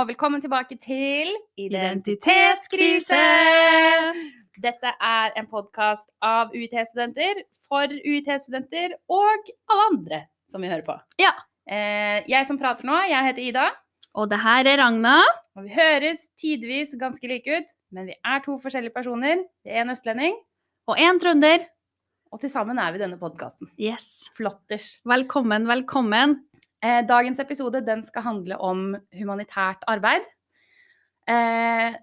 og velkommen tilbake til Identitetskrise! Dette er en podkast av UiT-studenter for UiT-studenter og alle andre som vi hører på. Ja. Eh, jeg som prater nå, jeg heter Ida, Og det her er Ragna. og vi høres tidvis ganske like ut, men vi er to forskjellige personer. Det er en østlending, Og en trønder. og til sammen er vi denne podkasten. Yes. Flotters. Velkommen, velkommen. Eh, dagens episode den skal handle om humanitært arbeid. Eh,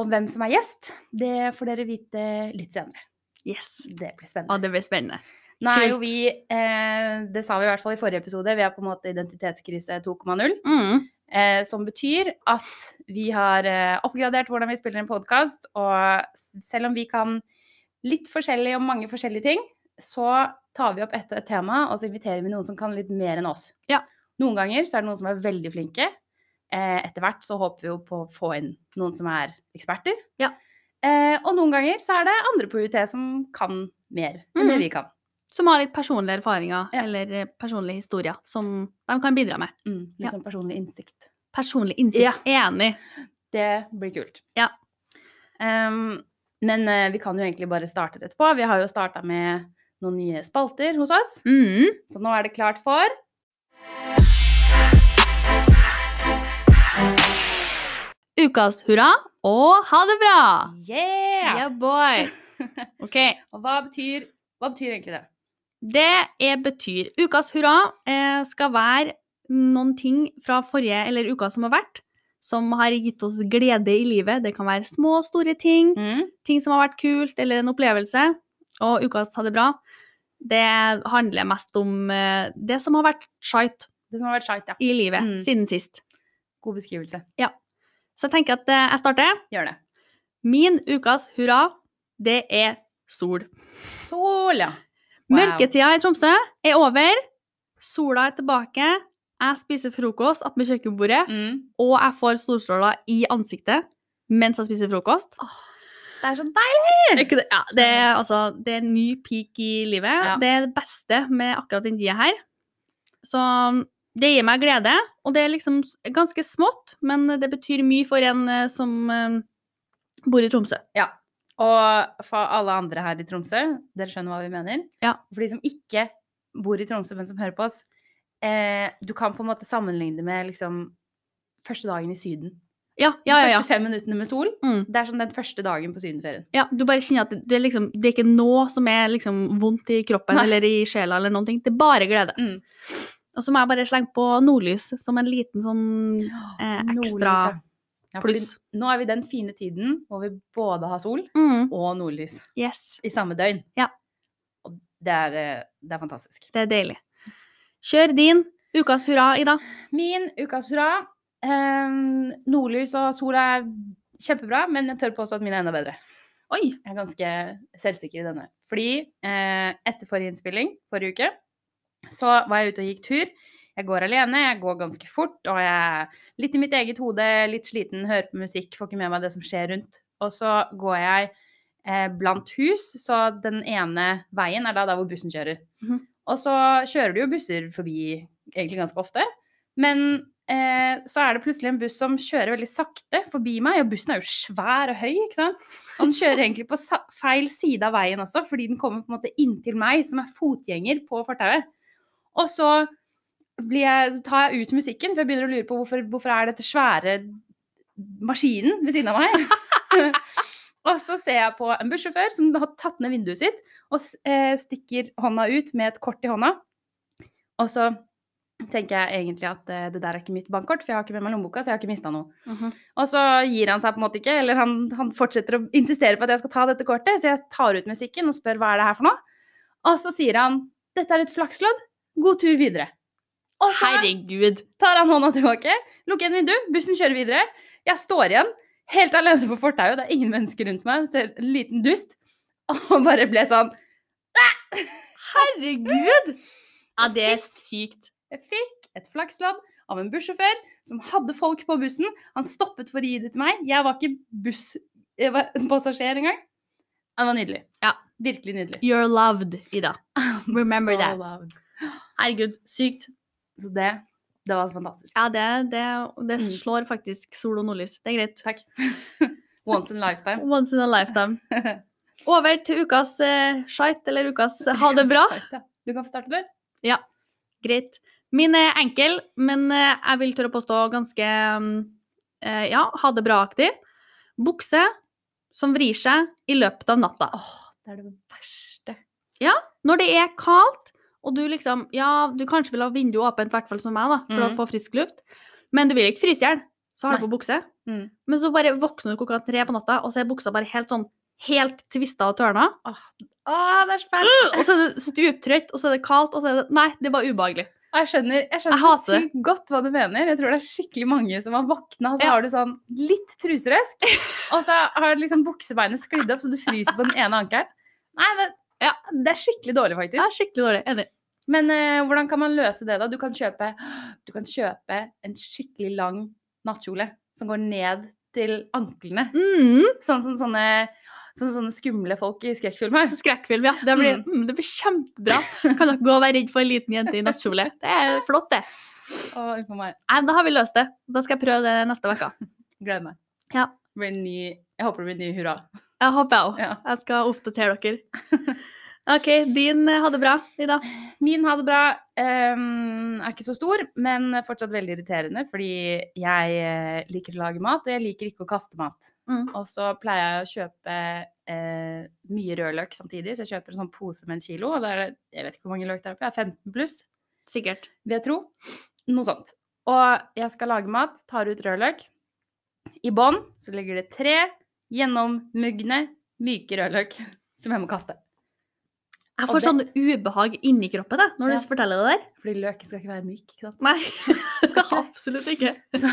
og hvem som er gjest, det får dere vite litt senere. Yes. Det blir spennende. Og det blir spennende. Nå er jo vi, eh, det sa vi i hvert fall i forrige episode, vi er på en måte identitetskrise 2,0. Mm. Eh, som betyr at vi har eh, oppgradert hvordan vi spiller en podkast. Og selv om vi kan litt forskjellig om mange forskjellige ting, så tar vi opp ett og et tema, og så inviterer vi noen som kan litt mer enn oss. Ja. Noen ganger så er det noen som er veldig flinke. Eh, etter hvert så håper vi jo på å få inn noen som er eksperter. Ja. Eh, og noen ganger så er det andre på UiT som kan mer enn det Mhm. vi kan. Som har litt personlige erfaringer Ja. eller eh, personlige historier som de kan bidra med. Mm, litt Ja. sånn personlig innsikt. Personlig innsikt. Enig. Det blir kult. Ja. Um, men uh, vi kan jo egentlig bare starte rett på. Vi har jo starta med noen nye spalter hos oss. Mm. Så nå er det klart for Ukas hurra og ha det bra! Yeah! Yeah, boy! OK. Og hva betyr, hva betyr egentlig det? Det er, betyr Ukas hurra eh, skal være noen ting fra forrige eller uka som har vært, som har gitt oss glede i livet. Det kan være små store ting, Mm. ting som har vært kult, eller en opplevelse. Og ukas ha det bra, det handler mest om eh, det som har vært shite Det som har vært skeit, ja. i livet Mm. siden sist. God beskrivelse. Ja. Så jeg tenker at eh, jeg starter. Gjør det. Min ukas hurra, det er sol. Sol, ja. Wow. Mørketida i Tromsø er over. Sola er tilbake. Jeg spiser frokost attmed kjøkkenbordet, Mm. og jeg får solstråler i ansiktet mens jeg spiser frokost. Det er så deilig! Det, ja, det, er, altså, det er en ny peak i livet. Ja. Det er det beste med akkurat den tida her. Så det gir meg glede, og det er liksom ganske smått, men det betyr mye for en eh, som eh, bor i Tromsø. Ja. Og for alle andre her i Tromsø, dere skjønner hva vi mener. Ja. For de som ikke bor i Tromsø, men som hører på oss, eh, du kan på en måte sammenligne det med liksom første dagen i Syden. Ja, ja, ja. De første fem minuttene med sol, Mm. det er sånn den første dagen på sydenferien. Ja, du bare kjenner at det, det, liksom, det er ikke noe som er liksom vondt i kroppen Nei. eller i sjela eller noen ting. Det er bare glede. Mm. Og så må jeg bare slenge på nordlys som en liten sånn eh, ekstra ja. Ja, pluss. Nå er vi i den fine tiden hvor vi både har sol Mm, og nordlys yes, i samme døgn. Ja. Og det er, eh, det er fantastisk. det er deilig. Kjør din ukas hurra, Ida. Min ukas hurra. Eh, nordlys og sol er kjempebra, men jeg tør påstå at mine er enda bedre. Oi! Jeg er ganske selvsikker i denne. Fordi eh, etter forrige innspilling, forrige uke, så var jeg ute og gikk tur. Jeg går alene, jeg går ganske fort, og jeg er litt i mitt eget hode, litt sliten, hører på musikk, får ikke med meg det som skjer rundt. Og så går jeg eh, blant hus, så den ene veien er da der hvor bussen kjører. Mhm. Og så kjører det jo busser forbi egentlig ganske ofte, men eh, så er det plutselig en buss som kjører veldig sakte forbi meg, og bussen er jo svær og høy, ikke sant? Og den kjører egentlig på feil side av veien også, fordi den kommer på en måte inntil meg, som er fotgjenger på fortauet. Og så, blir jeg, så tar jeg ut musikken, for jeg begynner å lure på hvorfor, hvorfor er dette svære maskinen ved siden av meg. og så ser jeg på en bussjåfør som har tatt ned vinduet sitt og eh, stikker hånda ut med et kort i hånda. Og så tenker jeg egentlig at eh, det der er ikke mitt bankkort, for jeg har ikke med meg lommeboka, så jeg har ikke mista noe. Og så gir han seg på en måte ikke, eller han, han fortsetter å insistere på at jeg skal ta dette kortet, så jeg tar ut musikken og spør hva er det her for noe. Og så sier han dette er et flakslodd, god tur videre. Og så Herregud. tar han hånda tilbake, lukker igjen vinduet, bussen kjører videre. Jeg står igjen helt alene på fortauet, det er ingen mennesker rundt meg, ser en liten dust, og bare ble sånn Herregud! Ja, det er sykt. Jeg fikk et flakslodd av en bussjåfør som hadde folk på bussen. Han stoppet for å gi det til meg. Jeg var ikke busspassasjer engang. Det var nydelig. Ja. Virkelig nydelig. You're loved, Ida. Remember So that. loved. Herregud, sykt. Så det Det var så fantastisk. Ja, det, det, det Mm. slår faktisk sol og nordlys. Det er greit. Takk. Once in a lifetime. Once in a lifetime. Over til ukas uh, shite, eller ukas uh, ha det bra. Du kan få starte, du. Ja, greit. Min er enkel, men eh, jeg vil tørre å påstå ganske mm, eh, ja, ha det bra-aktig. Bukse som vrir seg i løpet av natta. Åh, det er det verste. Når det er kaldt, og du liksom Ja, du kanskje vil ha vinduet åpent, i hvert fall som meg, da, for mm. å få frisk luft, men du vil ikke fryse i hjel, så har du på bukse. Mm. Men så bare våkner du klokka tre på natta, og så er buksa bare helt sånn helt tvista og tørna. Åh, det er så fælt. Og så er du stuptrøtt, og så er det kaldt, og så er det Nei, det er bare ubehagelig. Jeg skjønner, jeg skjønner Jeg sykt godt hva du mener. Jeg tror det er skikkelig mange som har våkna, og så Ja. har du sånn litt truserøsk, og så har liksom buksebeinet sklidd opp, så du fryser på den ene ankelen. Nei, det, ja, det er skikkelig dårlig, faktisk. Ja, skikkelig dårlig. Enig. Men uh, hvordan kan man løse det, da? Du kan kjøpe, du kan kjøpe en skikkelig lang nattkjole som går ned til anklene. Mm. Sånn som sånne, sånn, sånne skumle folk i skrekkfilmer. Skrekkfilm, ja. Det blir, mm, det blir kjempebra. Kan dere gå og være redd for en liten jente i nattkjole? Det er flott, det. Å. Nei, da har vi løst det. Da skal jeg prøve det neste uke. Gleder meg. Ja. Ny, jeg håper det blir en ny hurra. Jeg håper jeg òg. Ja. Jeg skal oppdatere dere. OK, din eh, ha det bra, Ida. Min ha det bra um, er ikke så stor, men fortsatt veldig irriterende, fordi jeg eh, liker å lage mat, og jeg liker ikke å kaste mat. Mm. Og så pleier jeg å kjøpe eh, mye rødløk samtidig, så jeg kjøper en sånn pose med en kilo, og det er, jeg vet ikke hvor mange løk der oppe, jeg er 15 pluss, Sikkert. vil jeg tro. Noe sånt. Og jeg skal lage mat, tar ut rødløk. I bånn så ligger det tre gjennommugne, myke rødløk som jeg må kaste. Jeg får det- sånn ubehag inni kroppen da, når Ja. du forteller det der. Fordi løken skal ikke være myk, ikke sant? Nei, det skal absolutt ikke. Så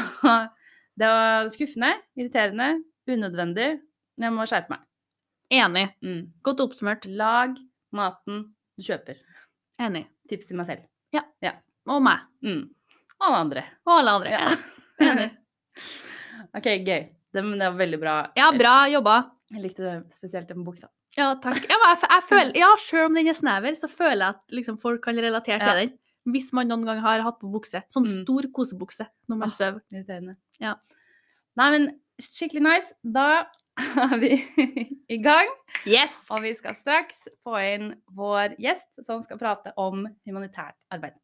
det var skuffende, irriterende, unødvendig. Men jeg må skjerpe meg. Enig. Mm. Godt oppsummert. Lag maten du kjøper. Enig. Tips til meg selv. Ja. Og meg. Mm. Og alle andre. Og alle andre. Ja. Enig. OK, gøy. Det, det var veldig bra. Ja, bra jobba. Jeg likte det spesielt den buksa. Ja, takk. Ja, jeg, jeg føler, ja, selv om den er snever, så føler jeg at liksom, folk kan relatere til Ja. den. Hvis man noen gang har hatt på bukse. Sånn Mm. stor kosebukse når man ah, sover. Ja. Nei, men skikkelig nice. Da er vi i gang. Yes! Og vi skal straks få inn vår gjest som skal prate om humanitært arbeid.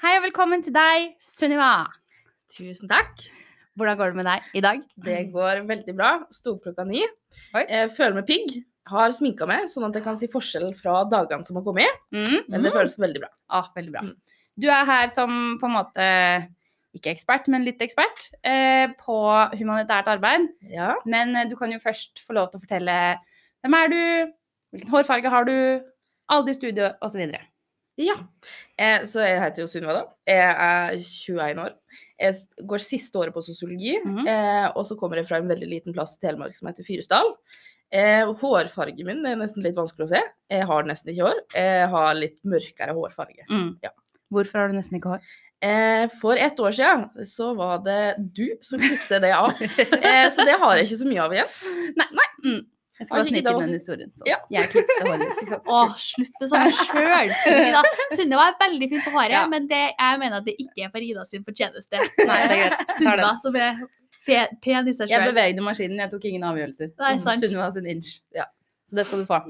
Hei og velkommen til deg, Sunniva. Tusen takk. Hvordan går det med deg i dag? Det går veldig bra. Sto opp klokka ni. Jeg føler meg pigg. Har sminka meg, sånn at jeg kan si forskjell fra dagene som har kommet. Mm. Men det føles veldig bra. Ah, veldig bra. Mm. Du er her som på en måte ikke ekspert, men litt ekspert eh, på humanitært arbeid. Ja. Men eh, du kan jo først få lov til å fortelle hvem er du, hvilken hårfarge har du, alder i studiet osv. ja. Eh, så jeg heter jo Sunniva, da. Jeg er 21 år. Jeg går siste året på sosiologi. Mhm. eh, og så kommer jeg fra en veldig liten plass i Telemark som heter Fyresdal. Eh, hårfargen min er nesten litt vanskelig å se. Jeg har nesten ikke hår. Jeg har litt mørkere hårfarge. Mm. Ja. Hvorfor har du nesten ikke hår? Eh, for ett år siden så var det du som klippet det av. Eh, så det har jeg ikke så mye av igjen. Nei. nei. Mm. Jeg skal bare snike inn den historien. Så. Ja. Jeg klippet håret mitt. sant? Å, slutt med sånn sjølskriving, da. Sunniva er veldig fin på håret, Ja. men det, jeg mener at det ikke er for Ida sin fortjeneste. Nei, det er greit. Sunniva som er fe, pen i seg Jeg bevegde maskinen, jeg tok ingen avgjørelser. Sant. Sunniva sin inch. Ja. Så det skal du få.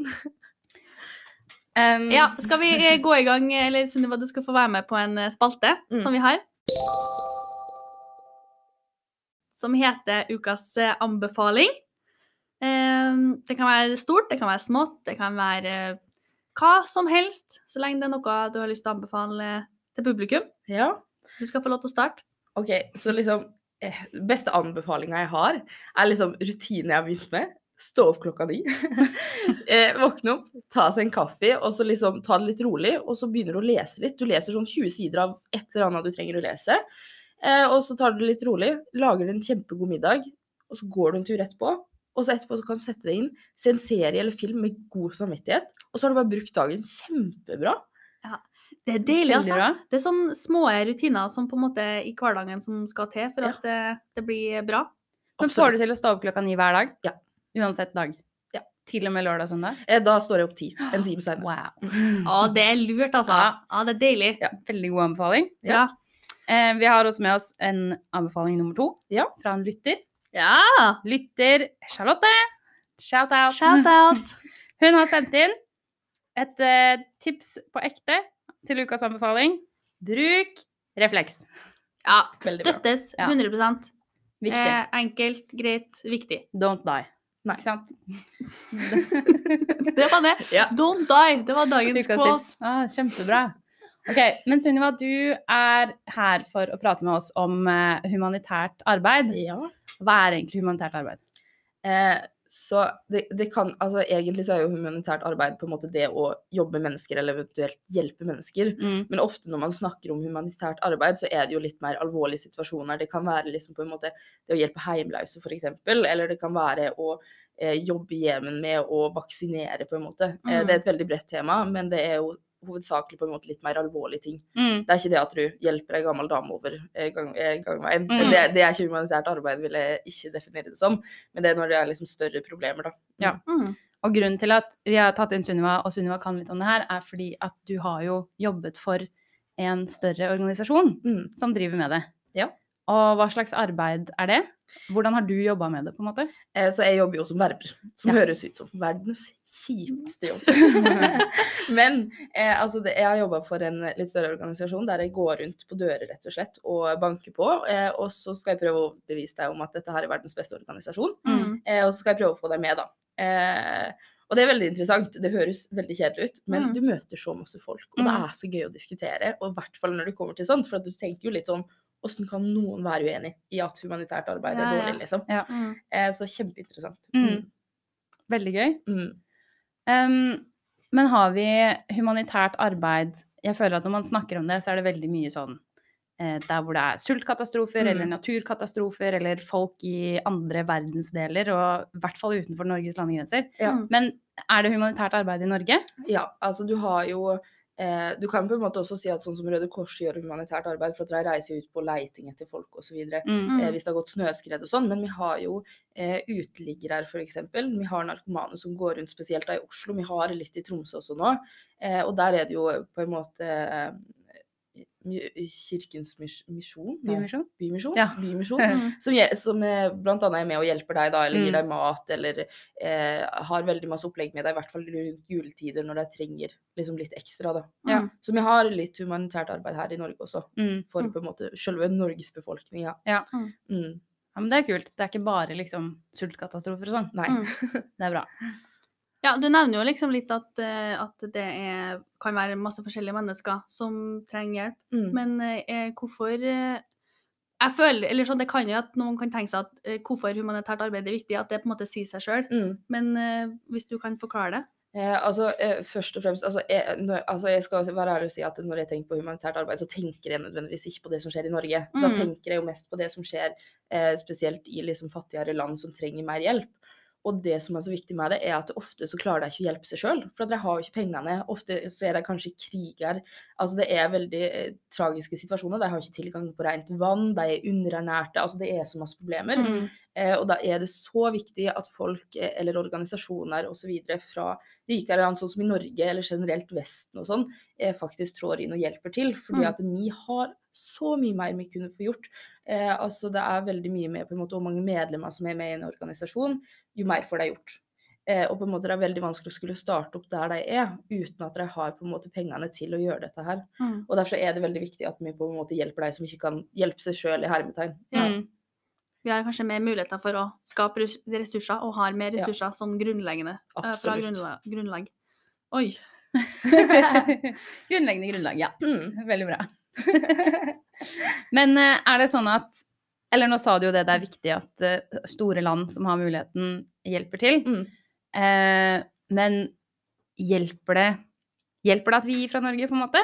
Um, Ja, skal vi eh, gå i gang, eller Sunniva, du skal få være med på en eh, spalte Mm. som vi har. Som heter Ukas eh, anbefaling. Um, Det kan være stort, det kan være smått, det kan være eh, hva som helst, så lenge det er noe du har lyst til å anbefale til publikum. Ja. Du skal få lov til å starte. OK, så liksom eh, Beste anbefalinga jeg har, er liksom rutinen jeg har begynt med. Stå opp klokka ni. eh, våkne opp, ta seg en kaffe, og så liksom ta det litt rolig. Og så begynner du å lese litt. Du leser sånn 20 sider av et eller annet du trenger å lese. Eh, og så tar du det litt rolig, lager en kjempegod middag, og så går du en tur etterpå. Og så etterpå så kan du sette deg inn, se en serie eller film med god samvittighet. Og så har du bare brukt dagen kjempebra. Ja. Det er deilig, altså. Det er sånne små rutiner som på en måte i hverdagen som skal til for Ja. at det, det blir bra. Men får du til å stå opp klokka ni hver dag? Ja. Uansett dag? Ja. Til og med lørdag og søndag? Eh, da står jeg opp ti. En time senere. Wow. Å, det er lurt, altså. Ja. Å, det er deilig. Ja, veldig god anbefaling. Ja. Bra. Eh, vi har også med oss en anbefaling nummer to Ja. fra en lytter. Ja! Lytter Charlotte. Shout out. Shout out! Hun har sendt inn et eh, tips på ekte til ukas anbefaling. Bruk refleks. Ja, støttes Ja. 100 Viktig. eh, Enkelt, greit, viktig. Don't die. Nei. Ikke sant? Det var det. Ja. Don't die. Det var dagens quote. Ah, kjempebra. Ok, Men Sunniva, du er her for å prate med oss om eh, humanitært arbeid. ja. Hva er egentlig humanitært arbeid? Eh, så det, det kan Altså egentlig så er jo humanitært arbeid på en måte det å jobbe med mennesker, eller eventuelt hjelpe mennesker. Mm. Men ofte når man snakker om humanitært arbeid, så er det jo litt mer alvorlige situasjoner. Det kan være liksom på en måte det å hjelpe heimløse, f.eks. Eller det kan være å eh, jobbe i Jemen med å vaksinere, på en måte. Eh, Mm. det er et veldig bredt tema, men det er jo hovedsakelig på en måte litt mer alvorlige ting. Mm. Det er ikke det at du hjelper ei gammel dame over gang, gangveien. Mm. Det, det er ikke humanitært arbeid, vil jeg ikke definere det som. Men det er når det er liksom større problemer, da. Ja. Mm. Og grunnen til at vi har tatt inn Sunniva, og Sunniva kan litt om det her, er fordi at du har jo jobbet for en større organisasjon Mm. som driver med det. Ja. Og hva slags arbeid er det? Hvordan har du jobba med det, på en måte? Eh, Så jeg jobber jo som verber, som Ja. høres ut som verdens kjipeste jobb. Men eh, altså det, jeg har jobba for en litt større organisasjon der jeg går rundt på dører rett og slett og banker på. Eh, og så skal jeg prøve å bevise deg om at dette her er verdens beste organisasjon. Mm. Eh, og så skal jeg prøve å få deg med, da. Eh, og det er veldig interessant. Det høres veldig kjedelig ut, men Mm. du møter så masse folk, og det Mm. er så gøy å diskutere. Og i hvert fall når det kommer til sånt, for at du tenker jo litt sånn Åssen kan noen være uenig i at humanitært arbeid er Ja, ja. dårlig, liksom? Mm. Eh, så kjempeinteressant. Mm. Veldig gøy. Mm. Um, men har vi humanitært arbeid Jeg føler at når man snakker om det, så er det veldig mye sånn eh, der hvor det er sultkatastrofer Mm. eller naturkatastrofer eller folk i andre verdensdeler, og i hvert fall utenfor Norges landegrenser. Ja. Men er det humanitært arbeid i Norge? Ja, altså du har jo eh, Du kan på en måte også si at sånn som Røde Kors gjør humanitært arbeid, for at de reiser ut på leiting etter folk osv. Mm. Eh, hvis det har gått snøskred og sånn. Men vi har jo eh, uteliggere f.eks. Vi har narkomane som går rundt, spesielt da i Oslo. Vi har litt i Tromsø også nå. Eh, og der er det jo på en måte Kirkens misjon? Bymisjon? Bymisjon? Ja. Bymisjon. Som, som eh, blant annet er med og hjelper deg, da, eller gir Mm. deg mat, eller eh, har veldig masse opplegg med deg, i hvert fall rundt juletider når de trenger liksom litt ekstra. da. Ja. Mm. Så vi har litt humanitært arbeid her i Norge også, Mm. for på en måte selve Norgesbefolkninga. Ja. Ja. Mm. Ja, men det er kult. Det er ikke bare liksom sultkatastrofer og sånn. Nei. Mm. Det er bra. Ja, du nevner jo liksom litt at, eh, at det er, kan være masse forskjellige mennesker som trenger hjelp. Mm. Men eh, hvorfor eh, Jeg føler, eller sånn, Det kan jo at noen kan tenke seg at eh, hvorfor humanitært arbeid er viktig, at det på en måte sier seg sjøl. Mm. Men eh, hvis du kan forklare det? Eh, altså, eh, først og fremst, altså jeg, når, altså jeg skal være ærlig og si at når jeg tenker på humanitært arbeid, så tenker jeg nødvendigvis ikke på det som skjer i Norge. Da Mm. tenker jeg jo mest på det som skjer eh, spesielt i liksom fattigere land som trenger mer hjelp. Og det som er så viktig med det, er at ofte så klarer de ikke å hjelpe seg sjøl, for de har jo ikke pengene. Ofte så er de kanskje kriger. Altså det er veldig eh, tragiske situasjoner. De har ikke tilgang på rent vann, de er underernærte. Altså det er så masse problemer. Mm. Eh, og da er det så viktig at folk eh, eller organisasjoner osv. fra rikere land, sånn som i Norge eller generelt Vesten og sånn, eh, faktisk trår inn og hjelper til. Fordi Mm. at vi har så mye mer vi kunne få gjort. Eh, altså det er veldig mye med på en måte hvor mange medlemmer som er med i en organisasjon, jo mer får de gjort. Eh, og på en måte det er veldig vanskelig å skulle starte opp der de er, uten at de har på en måte pengene til å gjøre dette her. Mm. Og derfor er det veldig viktig at vi på en måte hjelper de som ikke kan hjelpe seg sjøl, i hermetegn. Ja. Mm. Vi har kanskje mer muligheter for å skape ressurser, og har mer Ja. ressurser sånn grunnleggende. Absolutt. Fra Absolutt. grunnlag. Oi. Grunnleggende grunnlag, ja. Mm. Veldig bra. Men eh, er det sånn at Eller nå sa du jo det, det er viktig at eh, store land som har muligheten, hjelper til. Mm. Eh, men hjelper det Hjelper det at vi gir fra Norge, på en måte?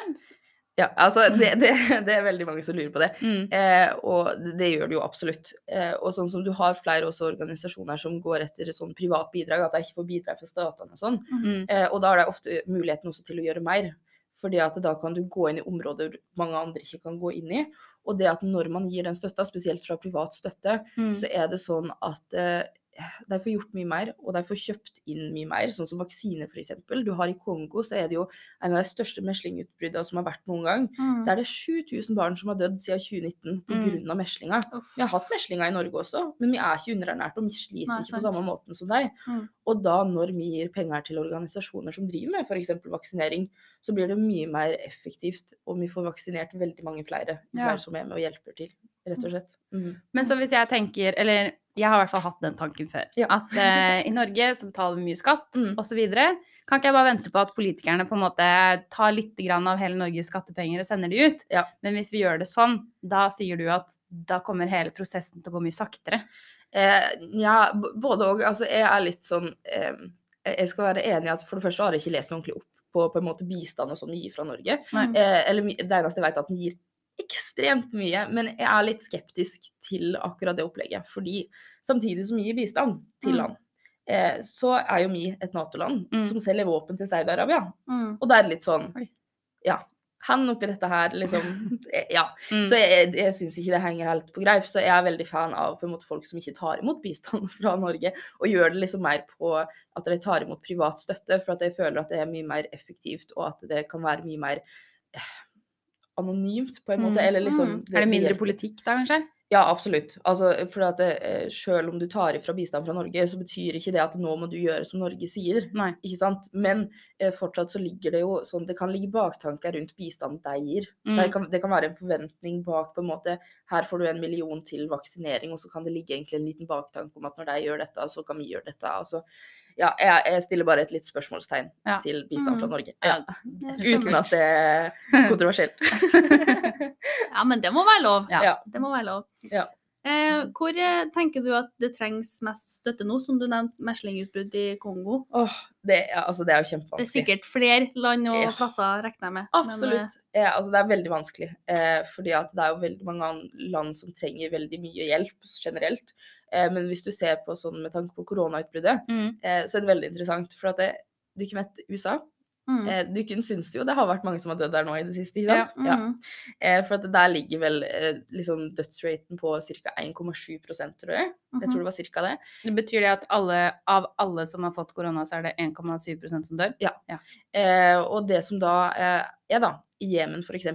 Ja, altså det, det, det er veldig mange som lurer på det. Mm. Eh, og det, gjør det jo absolutt. Eh, og sånn som du har flere også organisasjoner som går etter sånn privat bidrag, at de ikke får bidrag fra statene og sånn. Mm. Eh, og da har de ofte muligheten også til å gjøre mer. Fordi at da kan du gå inn i områder mange andre ikke kan gå inn i. Og det at når man gir den støtta, spesielt fra privat støtte, Mm. så er det sånn at eh, de får gjort mye mer, og de får kjøpt inn mye mer, sånn som vaksine f.eks. Du har i Kongo så er det jo en av de største meslingutbruddene som har vært noen gang. Mm. Der er det 7000 barn som har dødd siden 2019 pga. Mm. av meslinger. Uff. Vi har hatt meslinga i Norge også, men vi er ikke underernært, og vi sliter Nei, ikke på samme måten som deg. Mm. Og da når vi gir penger til organisasjoner som driver med f.eks. vaksinering, så blir det mye mer effektivt, og vi får vaksinert veldig mange flere. Ja. flere som er med og hjelper til, rett og slett. Mhm. Men så hvis jeg tenker, eller jeg har i hvert fall hatt den tanken før, Ja. at uh, i Norge så betaler vi mye skatt Mm. osv. Kan ikke jeg bare vente på at politikerne på en måte tar litt av hele Norges skattepenger og sender de ut? Ja. Men hvis vi gjør det sånn, da sier du at da kommer hele prosessen til å gå mye saktere. Eh, ja, både og. Altså, jeg er litt sånn eh, Jeg skal være enig i at for det første har jeg ikke lest meg ordentlig opp på, på en måte bistand og sånn vi gir fra Norge. Eh, eller det eneste jeg vet er at vi gir ekstremt mye, men jeg er litt skeptisk til akkurat det opplegget. Fordi samtidig som vi gir bistand til Mm. land, eh, så er jo vi et Nato-land Mm. som selger våpen til Saudi-Arabia. Mm. Og det er litt sånn Ja. Han oppi dette her, liksom eh, Ja. Mm. Så jeg, jeg syns ikke det henger helt på greip. Så jeg er veldig fan av på en måte folk som ikke tar imot bistand fra Norge, og gjør det liksom mer på at de tar imot privat støtte, for at jeg føler at det er mye mer effektivt, og at det kan være mye mer eh, anonymt, på en måte. Mm. Eller liksom det, er det mindre politikk da, kanskje? Ja, absolutt. Altså, for at det, eh, selv om du tar ifra bistand fra Norge, så betyr ikke det at nå må du gjøre som Norge sier. Nei. Ikke sant? Men eh, fortsatt så ligger det jo sånn Det kan ligge baktanker rundt bistand de gir. Mm. Det, kan, det kan være en forventning bak på en måte Her får du en million til vaksinering, og så kan det ligge egentlig en liten baktanke om at når de gjør dette, så kan vi gjøre dette. Altså, ja, jeg, jeg stiller bare et litt spørsmålstegn Ja. til bistand fra Mm. Norge. Ja. Uten at det er kontroversielt. Ja, men det må være lov. Det må være lov. Eh, hvor eh, tenker du at det trengs mest støtte nå, som du nevnte meslingutbrudd i Kongo? Åh, det, ja, altså, det er jo kjempevanskelig. Det er sikkert flere land og Ja. plasser, regner jeg med. Men, eh, Absolutt. Altså det er veldig vanskelig. Eh, fordi at det er jo veldig mange land som trenger veldig mye hjelp generelt. Eh, men hvis du ser på sånn med tanke på koronautbruddet, Mm. eh, så er det veldig interessant. For at det, du ikke vet USA. Mm, Eh, du kunne synes jo det har vært mange som har dødd der nå i det siste, ikke sant? Ja. mm, Eh, for der ligger vel eh, liksom dødsraten på ca. 1,7% tror jeg. Jeg mhm. tror det var ca. det. Det betyr det at alle, av alle som har fått korona, så er det 1,7% som dør? Eh, og det som da eh, er da, i Jemen f.eks.,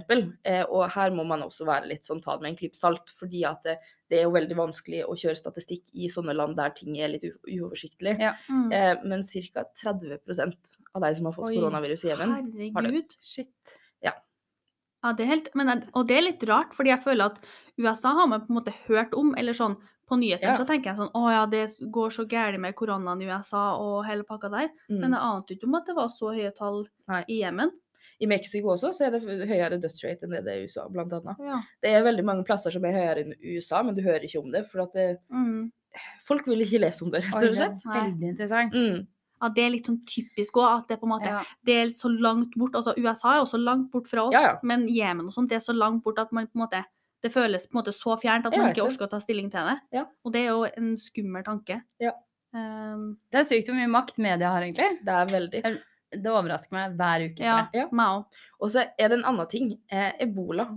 eh, og her må man også være litt sånn ta det med en klype salt, fordi at det, det er jo veldig vanskelig å kjøre statistikk i sånne land der ting er litt uoversiktlig. Ja. mm. Eh, men ca. 30% av de som har fått koronavirus i Jemen, har dødd. Shit. Ja, det helt, men, og det er litt rart, fordi jeg føler at USA har man på en måte hørt om, eller sånn på nyhetene Ja. så tenker jeg sånn Å ja, det går så gærent med koronaen i USA og hele pakka der. Men Mm. jeg ante ikke om at det var så høye tall Nei. i Jemen. I Mexico også så er det høyere dødsrate enn det det er i USA, blant annet. Ja. Det er veldig mange plasser som er høyere enn USA, men du hører ikke om det, for at det, Mm. folk vil ikke lese om det, rett og slett. veldig interessant. Mm. ja, det er litt sånn typisk òg, at det på en måte Ja. det er så langt bort. Altså USA er også langt bort fra oss, Ja, ja. men Jemen og sånt, det er så langt bort at man på en måte det føles på en måte så fjernt at man ikke orker å ta stilling til det. Ja. Og det er jo en skummel tanke. Ja. Um, Det er sykt hvor mye makt media har, egentlig. Det er veldig. Det overrasker meg hver uke. ja. Ja. meg òg. Og så er det en annen ting. Eh, ebola.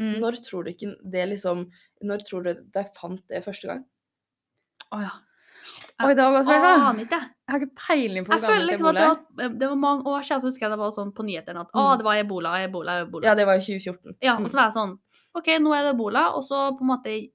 Mm. Når tror du ikke det liksom Når tror du de fant det første gang? Å ja. Oi, det var godt spørsmål. Aner ikke. Jeg har ikke peiling på hvor føler gammelt liksom at ebola det er. var, det var mange år siden så husker jeg det var sånn på nyhetene at å, Mm. det var ebola, ebola, ebola. Ja, det var i 2014. Ja, og Mm. så var jeg sånn OK, nå er det ebola, og så på en måte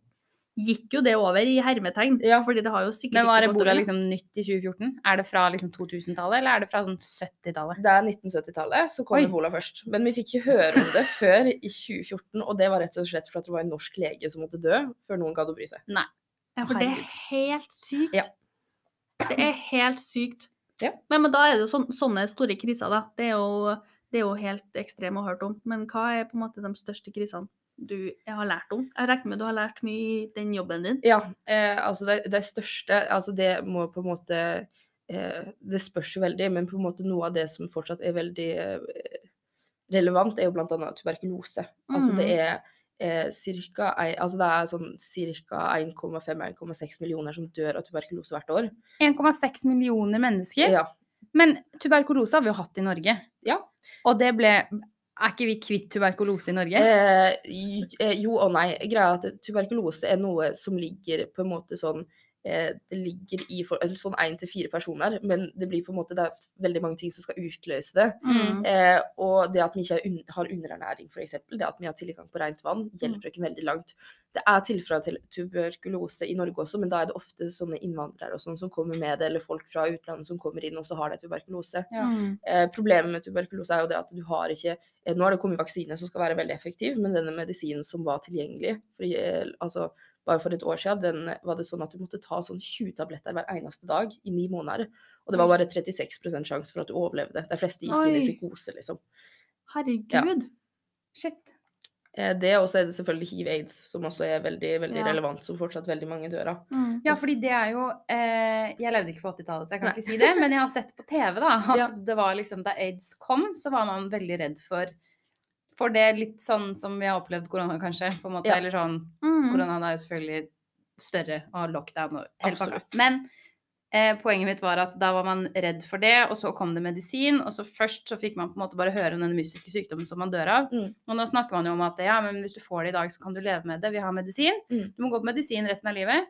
gikk jo det over i hermetegn. Ja. Fordi det har jo sikkert Men var det bordet ebola liksom nytt i 2014? Er det fra liksom 2000-tallet, eller er det fra sånn 70-tallet? Det er 1970-tallet, så kom Oi. ebola først. Men vi fikk ikke høre om det før i 2014, og det var rett og slett fordi det var en norsk lege som måtte dø før noen gadd å bry seg. Ja, for det er helt sykt. Ja. Det er helt sykt. Ja. Men, men da er det jo sånn, sånne store kriser, da. Det er jo, det er jo helt ekstremt å høre hørt om. Men hva er på en måte de største krisene du har lært om? Jeg regner med du har lært mye i den jobben din. Ja, eh, altså det, det største Altså det må på en måte eh, Det spørs jo veldig, men på en måte noe av det som fortsatt er veldig eh, relevant, er jo annet tuberkulose. Altså det Mm. er eh, cirka, altså det er sånn ca. 1,5-1,6 millioner som dør av tuberkulose hvert år. 1,6 millioner mennesker. Ja. Men tuberkulose har vi jo hatt i Norge. Ja. Og det ble Er ikke vi kvitt tuberkulose i Norge? Eh, eh, jo og nei. Greia er at tuberkulose er noe som ligger på en måte sånn det ligger i for, eller sånn én til fire personer, men det blir på en måte det er veldig mange ting som skal utløse det. Mm. Eh, og det at vi ikke har un har underernæring, f.eks., det at vi har tilgang på rent vann, Mm. hjelper ikke veldig langt. Det er tilfeller til tuberkulose i Norge også, men da er det ofte sånne innvandrere og sånn som kommer med det, eller folk fra utlandet som kommer inn, og så har de tuberkulose. Ja. Mm. Eh, problemet med tuberkulose er jo det at du har ikke eh, Nå har det kommet vaksine som skal være veldig effektiv, men denne medisinen som var tilgjengelig for, eh, altså, bare for et år siden, den var det sånn at du måtte ta sånn 20 tabletter hver eneste dag i ni måneder. Og det var bare 36 sjanse for at du overlevde. De fleste gikk inn i psykose, liksom. Herregud. Shit. Eh, Det og så er det selvfølgelig hiv-aids, som også er veldig, veldig Ja. relevant, som fortsatt veldig mange dør av. Mm. Ja, fordi det er jo eh, Jeg levde ikke på 80-tallet, så jeg kan Nei. ikke si det. Men jeg har sett på TV da, at Ja. det var liksom da aids kom, så var man veldig redd for For det litt sånn som vi har opplevd korona, kanskje. på en måte, Ja. Eller sånn Mm. Koronaen er jo selvfølgelig større og lockdown og hele pakka. Men eh, poenget mitt var at da var man redd for det, og så kom det medisin. Og så først så fikk man på en måte bare høre om den mystiske sykdommen som man dør av. Mm. Og nå snakker man jo om at ja, men hvis du får det i dag, så kan du leve med det. Vi har medisin. Mm. Du må gå på medisin resten av livet.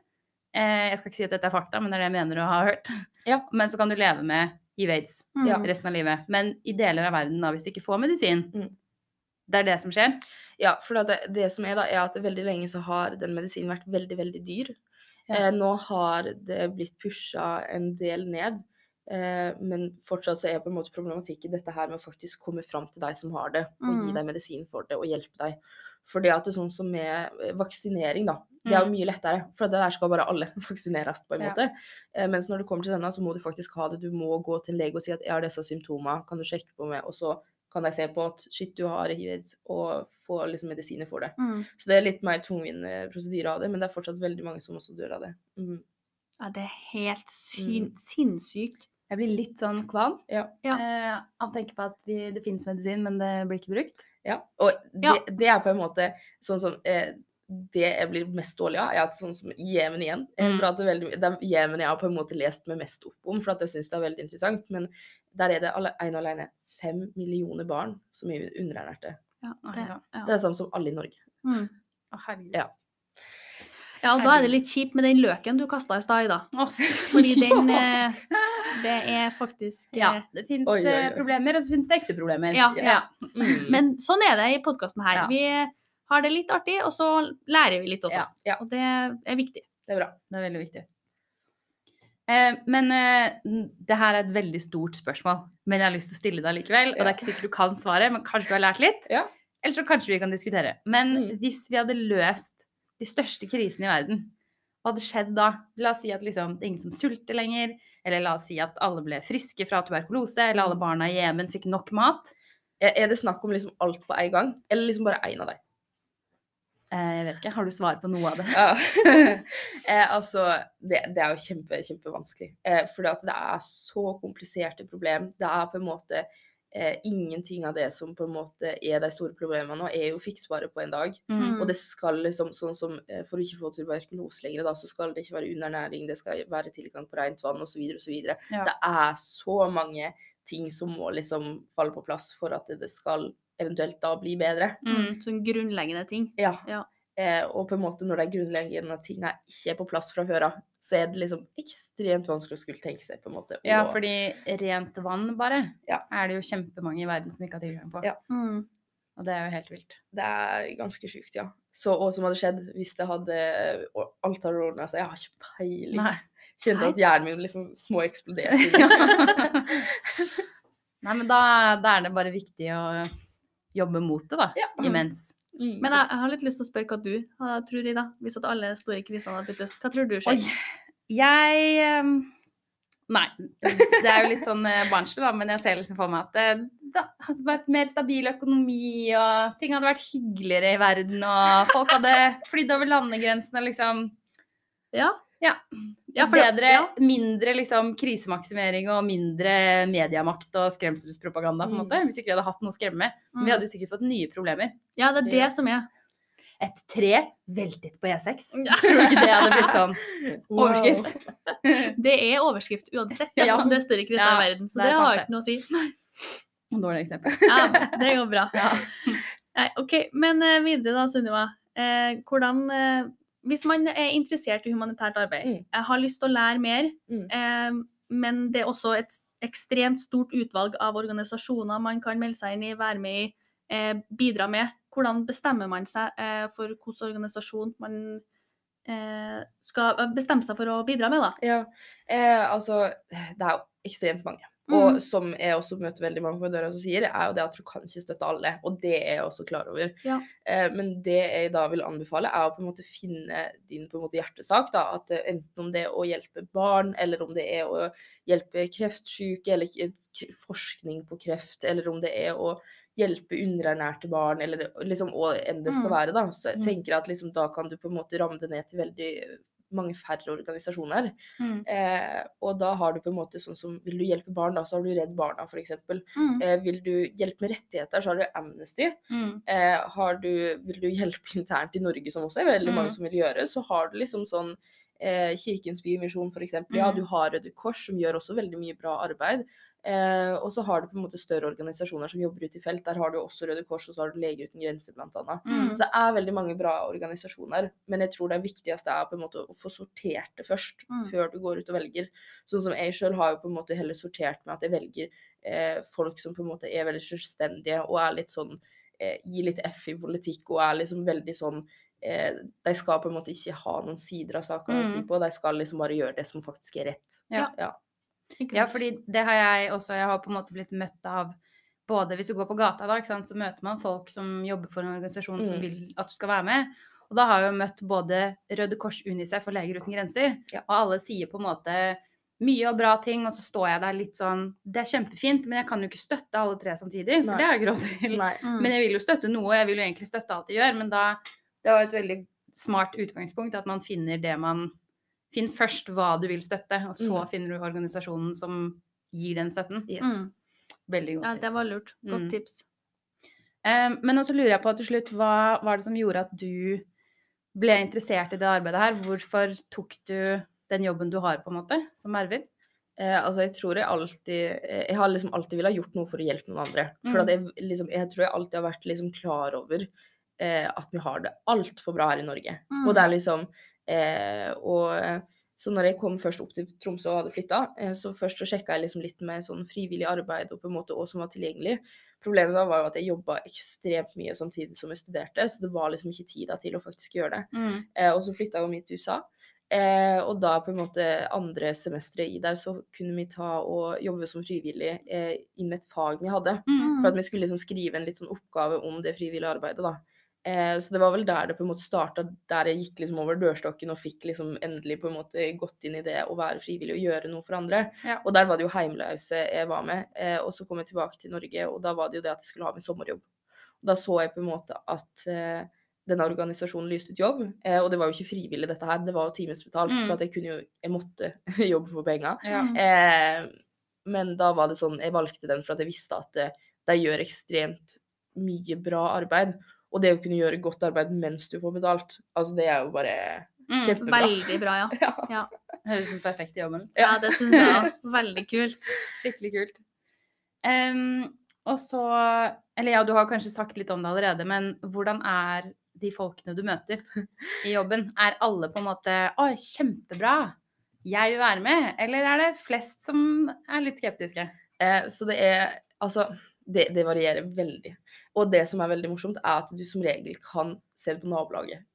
Eh, jeg skal ikke si at dette er fakta, men det er det jeg mener å ha hørt. Ja. Men så kan du leve med hiv-aids Mm. Resten av livet. Men i deler av verden, da, hvis de ikke får medisin, Mm. Det er det som skjer. Ja, for det, det som er da, er at veldig lenge så har den medisinen vært veldig, veldig dyr. Ja. Eh, nå har det blitt pusha en del ned, eh, men fortsatt så er på en måte problematikken dette her med å faktisk komme fram til deg som har det, og gi Mm. deg medisin for det, og hjelpe deg. For det at det er sånn som med eh, vaksinering, da, det er jo mye lettere. For det der skal bare alle vaksineres, på en Ja. måte. Eh, mens når det kommer til denne, så må du faktisk ha det. Du må gå til en lege og si at jeg har disse symptomene, kan du sjekke på meg? Og så kan de se på at shit, du har hiv, og få liksom medisiner for det. Mm. Så det er litt mer tungvint eh, prosedyre av det, men det er fortsatt veldig mange som også dør av det. Mm. Ja, det er helt Mm. sinnssykt. Jeg blir litt sånn kvalm Ja. Ja. eh, av å tenke på at vi, det finnes medisin, men det blir ikke brukt. ja. Og det, Ja. det er på en måte sånn som eh, Det jeg blir mest dårlig av, er at sånn som Jemen igjen. Mm. veldig, det er Jemen jeg har på en måte lest meg mest opp om, for at jeg syns det er veldig interessant. Men der er det alle, ene og alene fem millioner barn som er underernærte. Ja, det, ja. Det er samme som alle i Norge. Mm. Å, herregud. Ja. ja, og da er det litt kjipt med den løken du kasta i stad, Ida. Fordi den eh, Det er faktisk eh, Ja, det fins oi. problemer, og så fins det ekte problemer. Ja, ja. Mm. Men sånn er det i podkasten her. Ja. Vi har det litt artig, og så lærer vi litt også. Ja, ja. Og det er viktig. Det er bra. Det er veldig viktig. Eh, men eh, det her er et veldig stort spørsmål, men jeg har lyst til å stille det likevel. Og det er ikke sikkert du kan svaret, men kanskje du har lært litt? Ja. Eller så kanskje vi kan diskutere. Men Mm. hvis vi hadde løst de største krisene i verden, hva hadde skjedd da? La oss si at liksom, det er ingen som sulter lenger, eller la oss si at alle ble friske fra tuberkulose, eller alle barna i Jemen fikk nok mat. Er det snakk om liksom alt på en gang, eller liksom bare én av dem? Eh, jeg vet ikke, har du svar på noe av det? Ja. eh, altså, det, det er jo kjempe, kjempevanskelig. Eh, for det er så kompliserte problem. Det er på en måte eh, ingenting av det som på en måte er de store problemene nå, er jo fiksbare på en dag. Mm. Og det skal liksom, sånn som eh, for å ikke få tuberkulose lenger, da, så skal det ikke være undernæring, det skal være tilgang på rent vann osv. osv. Ja. Det er så mange ting som må liksom falle på plass for at det skal eventuelt da bli bedre. Mm. Sånn grunnleggende ting. Ja. Ja. Eh, og på en måte når de grunnleggende tingene ikke er på plass fra før av, så er det liksom ekstremt vanskelig å skulle tenke seg, på en måte. Ja, og- fordi rent vann bare Ja. er det jo kjempemange i verden som ikke har tilgang på. Ja. Mm. Og det er jo helt vilt. Det er ganske sjukt, ja. Så hva som hadde skjedd hvis det hadde og Alt hadde ordna seg. Jeg har ikke peiling. Nei. Kjente Nei. at hjernen min liksom små eksploderte. Nei, men da, da er det bare viktig å jobbe mot det, da. Ja. Imens. Mm, Men jeg, jeg har litt lyst til å spørre hva du hva tror, Ida. Hvis at alle store krisene hadde blitt løst. Hva tror du skjer? Oi. Jeg ehm, Nei, det er jo litt sånn eh, barnslig, da, men jeg ser liksom for meg at det, det hadde vært mer stabil økonomi, og ting hadde vært hyggeligere i verden, og folk hadde flydd over landegrensene, liksom. Ja. Ja. Ja, for det- Bedre, ja. mindre liksom krisemaksimering og mindre mediemakt og skremselspropaganda, på en Mm. måte. Hvis ikke vi hadde hatt noe å skremme med. Men vi hadde jo sikkert fått nye problemer. Ja, det er det som er. Et tre veltet på E6. Tror du ikke det hadde blitt sånn Wow. overskrift? Det er overskrift uansett ja. Ja. det er større kriser Ja, i verden. Så det det, har det. ikke noe å si. Dårlig eksempel. Ja, det går bra. Ja. Nei, OK, men eh, videre da, Sunniva. Eh, hvordan, eh, hvis man er interessert i humanitært arbeid, Mm. jeg har lyst til å lære mer, Mm. eh, men det er også et ekstremt stort utvalg av organisasjoner man kan melde seg inn i, være med i, eh, bidra med. Hvordan bestemmer man seg eh, for hvilken organisasjon man eh, skal bestemme seg for å bidra med, da? Ja, eh, altså Det er jo ekstremt mange. Mm. Og som jeg også møter veldig mange på døra som sier, er jo det at du kan ikke støtte alle. Og det er jeg også klar over. Ja. Eh, men det jeg da vil anbefale, er å på en måte finne din måte hjertesak. da, at eh, Enten om det er å hjelpe barn, eller om det er å hjelpe kreftsyke, eller forskning på kreft, eller om det er å hjelpe underernærte barn, eller liksom hva enn det skal Mm. være. da, Så jeg Mm. tenker at liksom da kan du på en måte ramme det ned til veldig mange færre organisasjoner. Mm. Eh, og da har du på en måte sånn som Vil du hjelpe barn, da, så har du Redd Barna f.eks. Mm. Eh, vil du hjelpe med rettigheter, så har du Amnesty. Mm. Eh, har du, vil du hjelpe internt i Norge, som også er veldig Mm. mange som vil gjøre, så har du liksom sånn eh, Kirkens Bymisjon f.eks. Ja, Mm. du har Røde Kors, som gjør også veldig mye bra arbeid. Eh, og så har du på en måte større organisasjoner som jobber ute i felt. Der har du også Røde Kors, og så har du Leger uten grenser, annet. Mm. Så det er veldig mange bra organisasjoner, men jeg tror det viktigste er på en måte å få sortert det først, Mm. før du går ut og velger. Sånn som jeg sjøl har jo på en måte heller sortert med at jeg velger eh, folk som på en måte er veldig selvstendige og er litt sånn eh, Gir litt F i politikk og er liksom veldig sånn eh, De skal på en måte ikke ha noen sider av saka å si Mm. på, de skal liksom bare gjøre det som faktisk er rett. Ja. Ja. Ja, fordi det har jeg også. Jeg har på en måte blitt møtt av både hvis du går på gata, da, ikke sant, så møter man folk som jobber for en organisasjon som Mm. vil at du skal være med. Og da har jeg jo møtt både Røde Kors, Unicef og Leger uten grenser. Ja. Og alle sier på en måte mye og bra ting, og så står jeg der litt sånn Det er kjempefint, men jeg kan jo ikke støtte alle tre samtidig, for Nei. det har jeg ikke råd til. Mm. Men jeg vil jo støtte noe, jeg vil jo egentlig støtte alt de gjør, men da Det var et veldig smart utgangspunkt at man finner det man Finn først hva du vil støtte, og så Mm. finner du organisasjonen som gir den støtten. Yes. Mm. Veldig godt tips. Ja, det var lurt. Godt Mm. tips. Um, men også lurer jeg på til slutt, hva var det som gjorde at du ble interessert i det arbeidet her? Hvorfor tok du den jobben du har, på en måte, som Ervin? Eh, altså, jeg tror jeg alltid eh, Jeg har liksom alltid villet gjort noe for å hjelpe noen andre. For Mm. at jeg, liksom, jeg tror jeg alltid har vært liksom klar over eh, at vi har det altfor bra her i Norge. Mm. Og det er liksom eh, Og eh, så når jeg kom først opp til Tromsø og hadde flytta, eh, så først så sjekka jeg liksom litt med sånn frivillig arbeid og på en måte hva som var tilgjengelig. Problemet da var jo at jeg jobba ekstremt mye samtidig som jeg studerte, så det var liksom ikke tid til å faktisk gjøre det. Mm. Eh, og så flytta jeg jo midt til USA. Eh, og da på en måte andre semesteret i der, så kunne vi ta og jobbe som frivillig eh, inn med et fag vi hadde. Mm. For at vi skulle liksom skrive en litt sånn oppgave om det frivillige arbeidet, da. Eh, så det var vel der det på en måte starta, der jeg gikk liksom over dørstokken og fikk liksom endelig på en måte gått inn i det å være frivillig og gjøre noe for andre. Ja. Og der var det jo heimløse jeg var med. Eh, og så kom jeg tilbake til Norge, og da var det jo det at jeg skulle ha min sommerjobb. Og da så jeg på en måte at eh, denne organisasjonen lyste ut jobb, og det var jo ikke frivillig dette her, det var jo timesbetalt, Mm. for at jeg kunne jo, jeg måtte jobbe for penger. Ja. Men da var det sånn, jeg valgte den for at jeg visste at de gjør ekstremt mye bra arbeid. Og det å kunne gjøre godt arbeid mens du får betalt, altså det er jo bare Mm. kjempebra. Veldig bra, ja. Ja. Ja, Høres ut som perfekt i jobben. ja det syns jeg òg. Veldig kult. Skikkelig kult. Um, og så Eller ja, du har kanskje sagt litt om det allerede, men hvordan er de folkene du møter i jobben? Er alle på en måte Å, kjempebra! Jeg vil være med. Eller er det flest som er litt skeptiske? Eh, så det er Altså, det, det varierer veldig. Og det som er veldig morsomt, er at du som regel kan se det på nabolaget.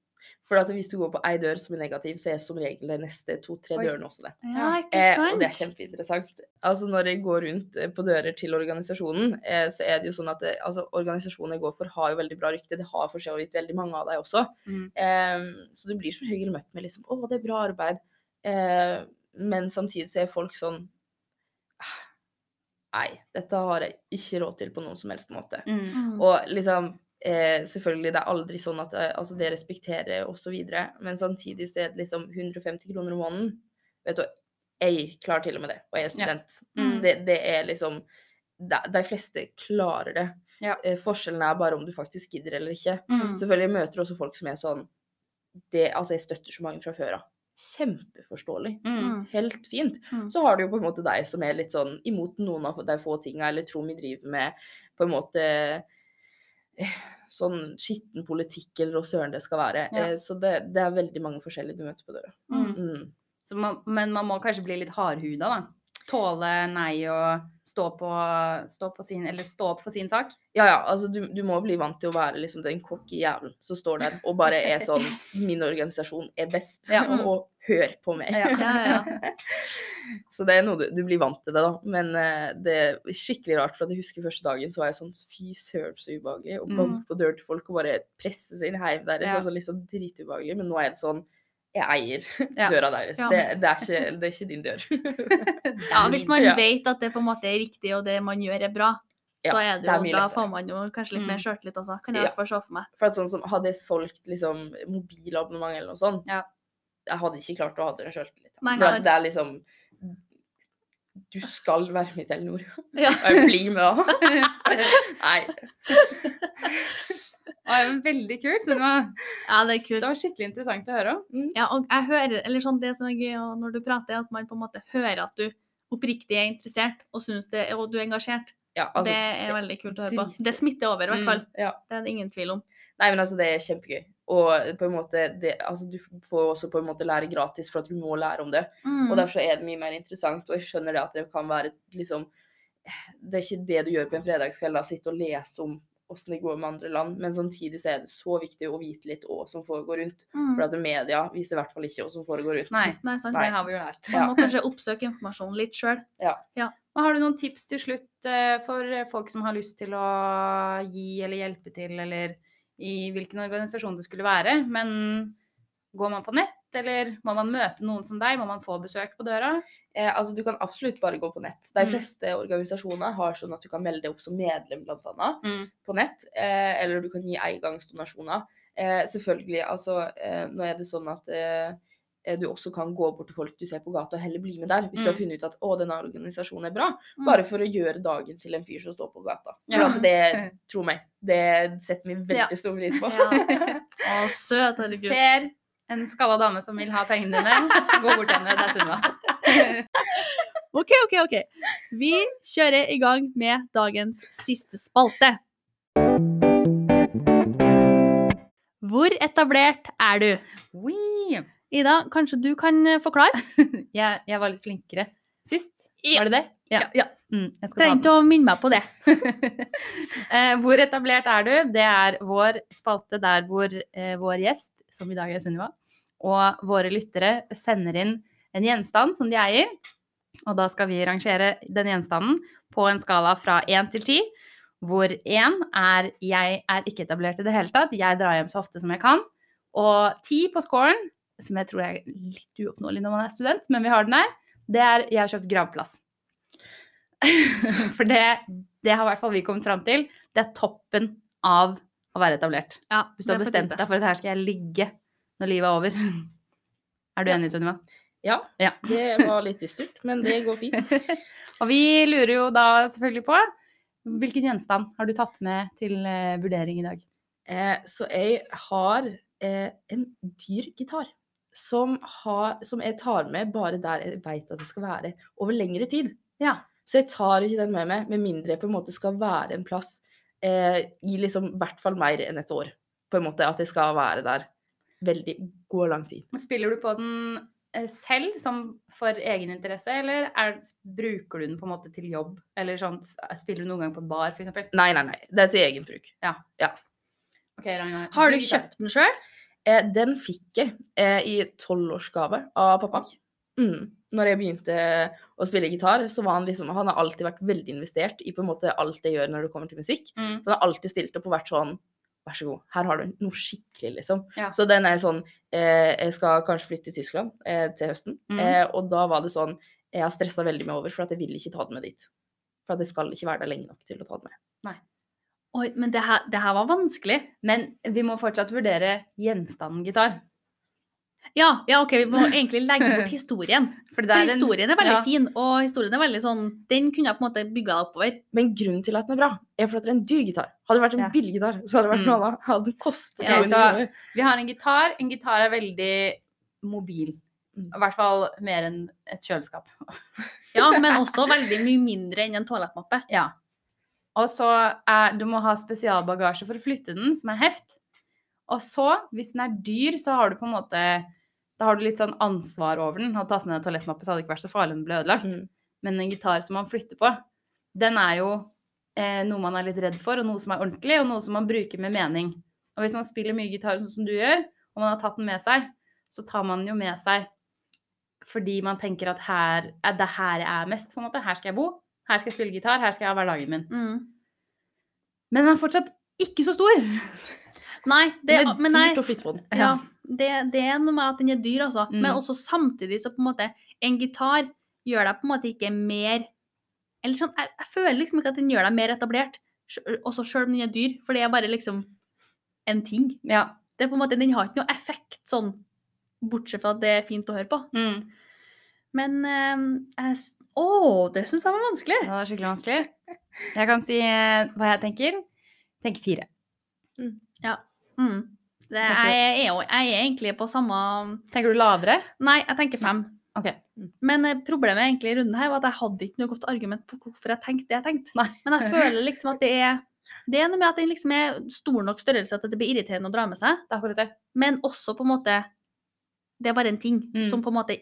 For at hvis du går på ei dør som er negativ, så er som regel de neste to-tre dørene også det. Ja, ikke Eh, og det er kjempeinteressant. Altså Når jeg går rundt eh, på dører til organisasjonen, eh, så er det jo sånn at det, altså, organisasjonen jeg går for, har jo veldig bra rykte. Det har for så vidt veldig mange av deg også. Mm. Eh, så du blir som regel møtt med liksom 'Å, det er bra arbeid'. Eh, men samtidig så er folk sånn «Ah, Nei, dette har jeg ikke råd til på noen som helst måte. Mm. Og liksom eh, Selvfølgelig, det er aldri sånn at eh, altså, det respekterer osv., men samtidig så er det liksom 150 kroner om måneden. Vet du, jeg klarer til og med det, og jeg er student. Mm. Det, det er liksom de, de fleste klarer det. Ja. Eh, forskjellen er bare om du faktisk gidder eller ikke. Mm. Selvfølgelig møter du også folk som er sånn det, Altså, jeg støtter så mange fra før av. Kjempeforståelig. Mm. Helt fint. Mm. Så har du jo på en måte deg som er litt sånn imot noen av de få tinga, eller tror vi driver med på en måte eh, sånn skitten politikk eller hva søren det skal være. Ja. Eh, så det, det er veldig mange forskjellige du møter på døra. Mm. Mm. Så man, men man må kanskje bli litt hardhuda, da. Tåle nei og stå på, stå på sin Eller stå opp for sin sak. Ja, ja, altså du, du må bli vant til å være liksom den cocky jævelen som står der og bare er sånn Min organisasjon er best, Ja. og hør på meg. Ja. Ja, ja. Så det er noe du, du blir vant til det, da. Men uh, det er skikkelig rart, for at jeg husker første dagen så var jeg sånn Fy søren, så ubehagelig. Å Mm. på dør til folk og bare presse seg inn hjem deres. Altså liksom dritubehagelig. Men nå er det sånn Jeg eier døra deres. Det, det, er ikke, det er ikke din dør. ja, hvis man vet at det på en måte er riktig, og det man gjør er bra, så er det det er jo, da får man jo kanskje litt Mm. mer sjøltillit også. Kan jeg i Ja. hvert fall se for meg. For at sånn som Hadde jeg solgt liksom mobilabonnement eller noe sånt, Ja. Jeg hadde ikke klart å ha den sjøltilliten. For det er liksom Du skal være med i Telenor. Ja. Og blir med da. Nei. Det var veldig kult. Det var, Ja, det er kult. det var skikkelig interessant å høre om. Ja, og jeg hører, eller sånn det som er gøy når du prater, er at man på en måte hører at du oppriktig er interessert og, det, og du er engasjert. Ja, altså, det er veldig kult å høre på. Det smitter over, i hvert Mm. fall. ja. Det er det ingen tvil om. Nei, men altså, det er kjempegøy. Og på en måte, det, altså, du får også på en måte lære gratis for at du må lære om det. Mm. Og derfor er det mye mer interessant. Og jeg skjønner det at det kan være liksom Det er ikke det du gjør på en fredagskveld, da, sitte og lese om åssen det går med andre land. Men samtidig så er det så viktig å vite litt hva som foregår rundt. Mm. For at media viser i hvert fall ikke hva som foregår rundt. Nei, Nei, sant. det har vi jo lært. Man må kanskje oppsøke informasjon litt sjøl. Og har du noen tips til slutt eh, for folk som har lyst til å gi eller hjelpe til, eller i hvilken organisasjon det skulle være? Men går man på nett, eller må man møte noen som deg? Må man få besøk på døra? Eh, altså, du kan absolutt bare gå på nett. De Mm. fleste organisasjoner har sånn at du kan melde deg opp som medlem, annet. Mm. på nett, eh, eller du kan gi engangsdonasjoner. Eh, selvfølgelig, altså eh, nå er det sånn at eh, du også kan gå bort til folk du ser på gata og heller bli med der, hvis du har Mm. funnet ut at å, denne organisasjonen er bra, Mm. bare for å gjøre dagen til en fyr som står på gata. For Ja. altså det, tro meg, det setter vi veldig Ja. stor pris på. Ja. Å, søt, du herregud. ser en skalla dame som vil ha pengene dine, gå bort til henne. Det er Sunniva. OK, OK, OK. Vi kjører i gang med dagens siste spalte. Hvor etablert er du? Oi. Ida, kanskje du kan eh, forklare? Jeg, jeg var litt flinkere sist. Var det det? Ja, ja. Mm, jeg Trengte å minne meg på det. Eh, hvor etablert er du? Det er vår spalte der hvor eh, vår gjest, som i dag er Sunniva, og våre lyttere sender inn en gjenstand som de eier. Og da skal vi rangere den gjenstanden på en skala fra én til ti. Hvor én er 'jeg er ikke etablert i det hele tatt', jeg drar hjem så ofte som jeg kan. Og ti på scoren, som jeg tror er litt uoppnåelig når man er student, men vi har den her, det er 'jeg har kjøpt gravplass'. For det, det har i hvert fall vi kommet fram til. Det er toppen av å være etablert. Ja, Hvis du har bestemt deg for at her skal jeg ligge når livet er over. Er du Ja. enig, Sunniva? Ja, Ja. det var litt dystert, men det går fint. Og vi lurer jo da selvfølgelig på hvilken gjenstand har du tatt med til eh, vurdering i dag? Eh, så jeg har eh, en dyr gitar. Som, har, som jeg tar med bare der jeg veit at det skal være over lengre tid. Ja. Så jeg tar ikke den med meg, med mindre jeg på en måte skal være en plass eh, i liksom hvert fall mer enn et år. På en måte At jeg skal være der veldig god lang tid. Spiller du på den eh, selv som for egeninteresse, eller er, bruker du den på en måte til jobb? Eller sånn, spiller du noen gang på et bar, f.eks.? Nei, nei, nei. Det er til egen bruk. Ok, Ragnar. Har du gitar. kjøpt den sjøl? Eh, den fikk jeg eh, i tolvårsgave av pappa. Mm. Når jeg begynte å spille gitar, så var han liksom Han har alltid vært veldig investert i på en måte alt jeg gjør når det kommer til musikk. Mm. Så han har alltid stilt opp og vært sånn Vær så god, her har du noe skikkelig, liksom. Ja. Så den er sånn eh, Jeg skal kanskje flytte til Tyskland eh, til høsten. Mm. Eh, og da var det sånn Jeg har stressa veldig med over, for at jeg vil ikke ta den med dit. For at jeg skal ikke være der lenge nok til å ta den med. Oi, men det her, det her var vanskelig. Men vi må fortsatt vurdere gjenstanden gitar. Ja, ja, OK, vi må egentlig legge bort historien. For For historien er veldig ja. fin, og historien er veldig sånn Den kunne jeg på en måte bygga oppover. Men grunnen til at den er bra, er for at det er en dyr gitar. Hadde det vært en Ja. billig gitar, så hadde det vært Mm. noe annet. Hadde kostet ja, 200 så- Vi har en gitar. En gitar er veldig mobil. Mm. I hvert fall mer enn et kjøleskap. Ja, men også veldig mye mindre enn en toalettmappe. Ja. Og så er Du må ha spesialbagasje for å flytte den, som er heft. Og så, hvis den er dyr, så har du på en måte Da har du litt sånn ansvar over den. Hadde tatt med en toalettmappe, så hadde det ikke vært så farlig om den ble ødelagt. Mm. Men en gitar som man flytter på, den er jo eh, noe man er litt redd for, og noe som er ordentlig, og noe som man bruker med mening. Og hvis man spiller mye gitar sånn som du gjør, og man har tatt den med seg, så tar man den jo med seg fordi man tenker at her, er det her jeg er mest, på en måte. Her skal jeg bo, her skal jeg spille gitar, her skal jeg ha hverdagen min. Mm. Men den er fortsatt ikke så stor. Nei, det, Det er men nei, dyrt å flytte på den. ja, det, det er noe med at den er dyr, altså. Mm. Men også samtidig så på en måte En gitar gjør deg på en måte ikke mer Eller sånn, jeg, jeg føler liksom ikke at den gjør deg mer etablert, også sjøl om den er dyr, for det er bare liksom en ting. Ja. Det er på en måte, Den har ikke noe effekt sånn, bortsett fra at det er fint å høre på. Mm. Men eh, jeg s- oh, det syns jeg var vanskelig. Ja, Det var skikkelig vanskelig. Jeg kan si eh, hva jeg tenker. Tenker fire. Mm. Ja. Mm. Det, jeg, er jeg er egentlig på samme Tenker du lavere? Nei, jeg tenker fem. OK. Men eh, problemet egentlig i runden her var at jeg hadde ikke noe godt argument på hvorfor jeg tenkte det jeg tenkte. Nei. Men jeg føler liksom at det er det er noe med at den liksom er stor nok størrelse at det blir irriterende å dra med seg. Det er akkurat det. Men også på en måte Det er bare en ting Mm. som på en måte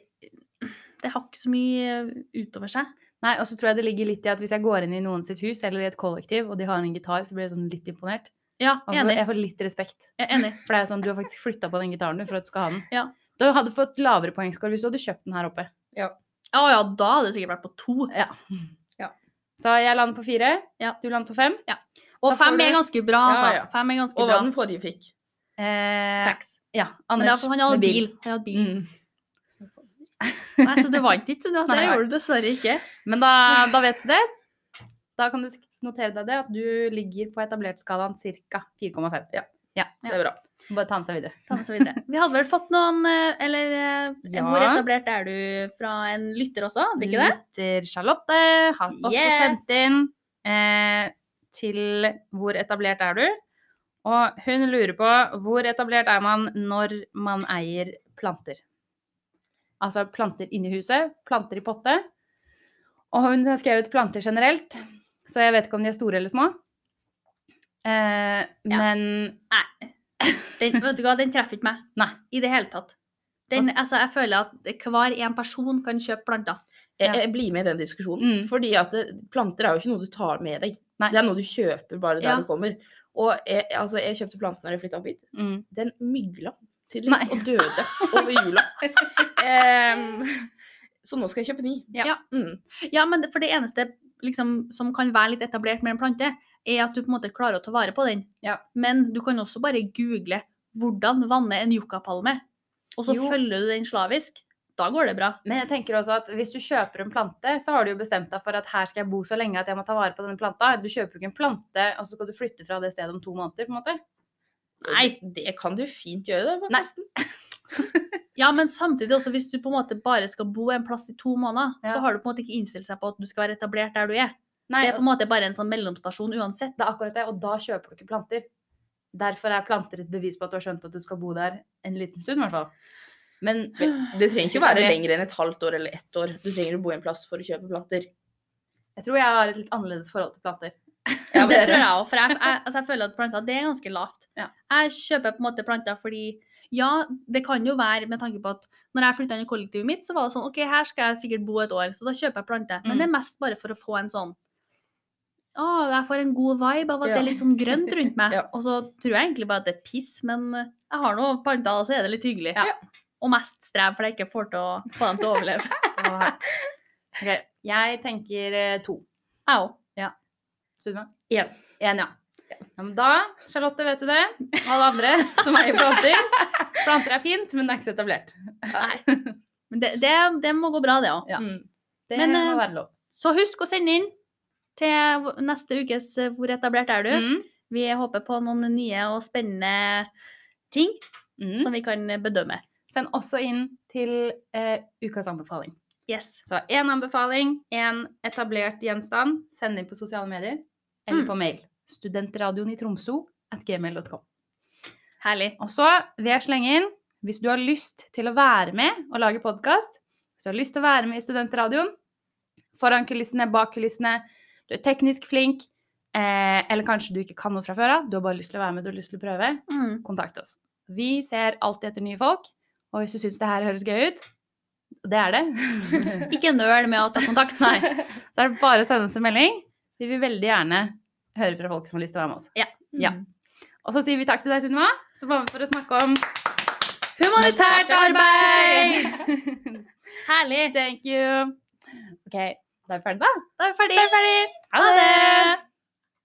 Det har ikke så mye utover seg. Nei, og så tror jeg det ligger litt i at hvis jeg går inn i noen sitt hus eller i et kollektiv, og de har en gitar, så blir jeg sånn litt imponert. Ja, enig. Jeg får litt respekt. Er enig. For det er sånn, du har faktisk flytta på den gitaren du for at du skal ha den. Ja. Du hadde fått lavere poengscore hvis du hadde kjøpt den her oppe. Å ja, da hadde det sikkert vært på to. Ja. Så jeg lander på fire. Ja. Du lander på fem. Og Da fem er ganske bra, altså. ja. Fem er ganske Og bra. hva den forrige fikk. Eh, Seks. Ja. Anders er med bil. Han hadde bil. Mm. Nei, så du vant ikke, så det, gjorde du dessverre ikke. Men da, da vet du det. Da kan du notere deg det, at du ligger på etablertskalaen ca. 4,5. Ja, Det er bra. Bare ta med seg videre. Med seg videre. Vi hadde vel fått noen eh, Eller eh, Ja. hvor etablert er du fra en lytter også? Det ikke det? Lytter Charlotte har også Yeah. sendt inn eh, til hvor etablert er du? Og hun lurer på hvor etablert er man når man eier planter? Altså planter inni huset, planter i potte. Og hun har skrevet planter generelt, så jeg vet ikke om de er store eller små. Eh, Men Den, vet du hva, den treffer ikke meg. Nei. I det hele tatt. Den, altså, jeg føler at hver en person kan kjøpe planter. Jeg, jeg blir med i den diskusjonen. Mm. Fordi at det, planter er jo ikke noe du tar med deg. Nei. Det er noe du kjøper bare der Ja. du kommer. Og jeg, altså, jeg kjøpte planten når jeg flytta opp hit. mm, Den mygla tydeligvis og døde over jula. um, så nå skal jeg kjøpe ny. Ja. Mm. Ja, men for det eneste liksom, som kan være litt etablert med en plante, er at du på en måte klarer å ta vare på den. Ja. Men du kan også bare google 'hvordan vanne en yuccapalme', og så Jo. følger du den slavisk. Da går det bra. Men jeg tenker også at hvis du kjøper en plante, så har du jo bestemt deg for at her skal jeg bo så lenge at jeg må ta vare på denne planta. Du kjøper jo ikke en plante, og så skal du flytte fra det stedet om to måneder, på en måte. Nei, det kan du fint gjøre. det, Nei. Ja, men samtidig også, hvis du på en måte bare skal bo en plass i to måneder, Ja. så har du på en måte ikke innstilt seg på at du skal være etablert der du er. Nei, Det er på en måte bare en sånn mellomstasjon uansett. det er akkurat det, og da kjøper du ikke planter. Derfor er planter et bevis på at du har skjønt at du skal bo der en liten stund, i hvert fall. Men Det trenger ikke være Etablert. lenger enn et halvt år eller ett år. Du trenger å bo i en plass for å kjøpe planter. jeg tror jeg har et litt annerledes forhold til planter. Ja, det tror jeg òg, for jeg, jeg, altså jeg føler at planter det er ganske lavt. Ja. Jeg kjøper på en måte planter fordi ja, det kan jo være med tanke på at når jeg flytta inn i kollektivet mitt, så var det sånn OK, her skal jeg sikkert bo et år, så da kjøper jeg planter. Men Mm. det er mest bare for å få en sånn Å, jeg får en god vibe av at det er litt sånn grønt rundt meg. Ja. Og så tror jeg egentlig bare at det er piss, men jeg har nå planter, og så er det litt hyggelig. Ja. Og mest strev, for jeg ikke får til å få dem til å overleve. okay. Ok, jeg tenker to. Jeg Au. Sunniva? Én. En, ja. ja. Men da, Charlotte, vet du det. Alle andre som eier planter. Planter er fint, men det er ikke så etablert. Nei. Men det, det, det må gå bra, det òg. Ja. Mm. Det Men, må eh, være lov. Så husk å sende inn til neste ukes eh, Hvor etablert er du? Mm. Vi håper på noen nye og spennende ting Mm. som vi kan bedømme. Send også inn til eh, ukas anbefaling. Yes. Så én anbefaling, én etablert gjenstand. Send inn på sosiale medier eller Mm. på mail. Studentradioen i Tromsø at gmail.com. Herlig. Og så vil jeg slenge inn, hvis du har lyst til å være med og lage podkast, hvis du har lyst til å være med i Studentradioen, foran kulissene, bak kulissene, du er teknisk flink, Eh, eller kanskje du ikke kan noe fra før av, du har bare lyst til å være med, du har lyst til å prøve. Mm. Kontakt oss. Vi ser alltid etter nye folk, og hvis du syns det her høres gøy ut, det er det, Ikke nøl med å ta kontakt. Nei. så er det bare å sende oss en melding. Vi vil veldig gjerne høre fra folk som har lyst til å være med oss. Ja. Mm. Og så sier vi takk til deg, Sunniva, som var med for å snakke om Humanitært arbeid! Herlig. Thank you. OK, da er vi ferdige, da. Da er vi ferdig. Ha det!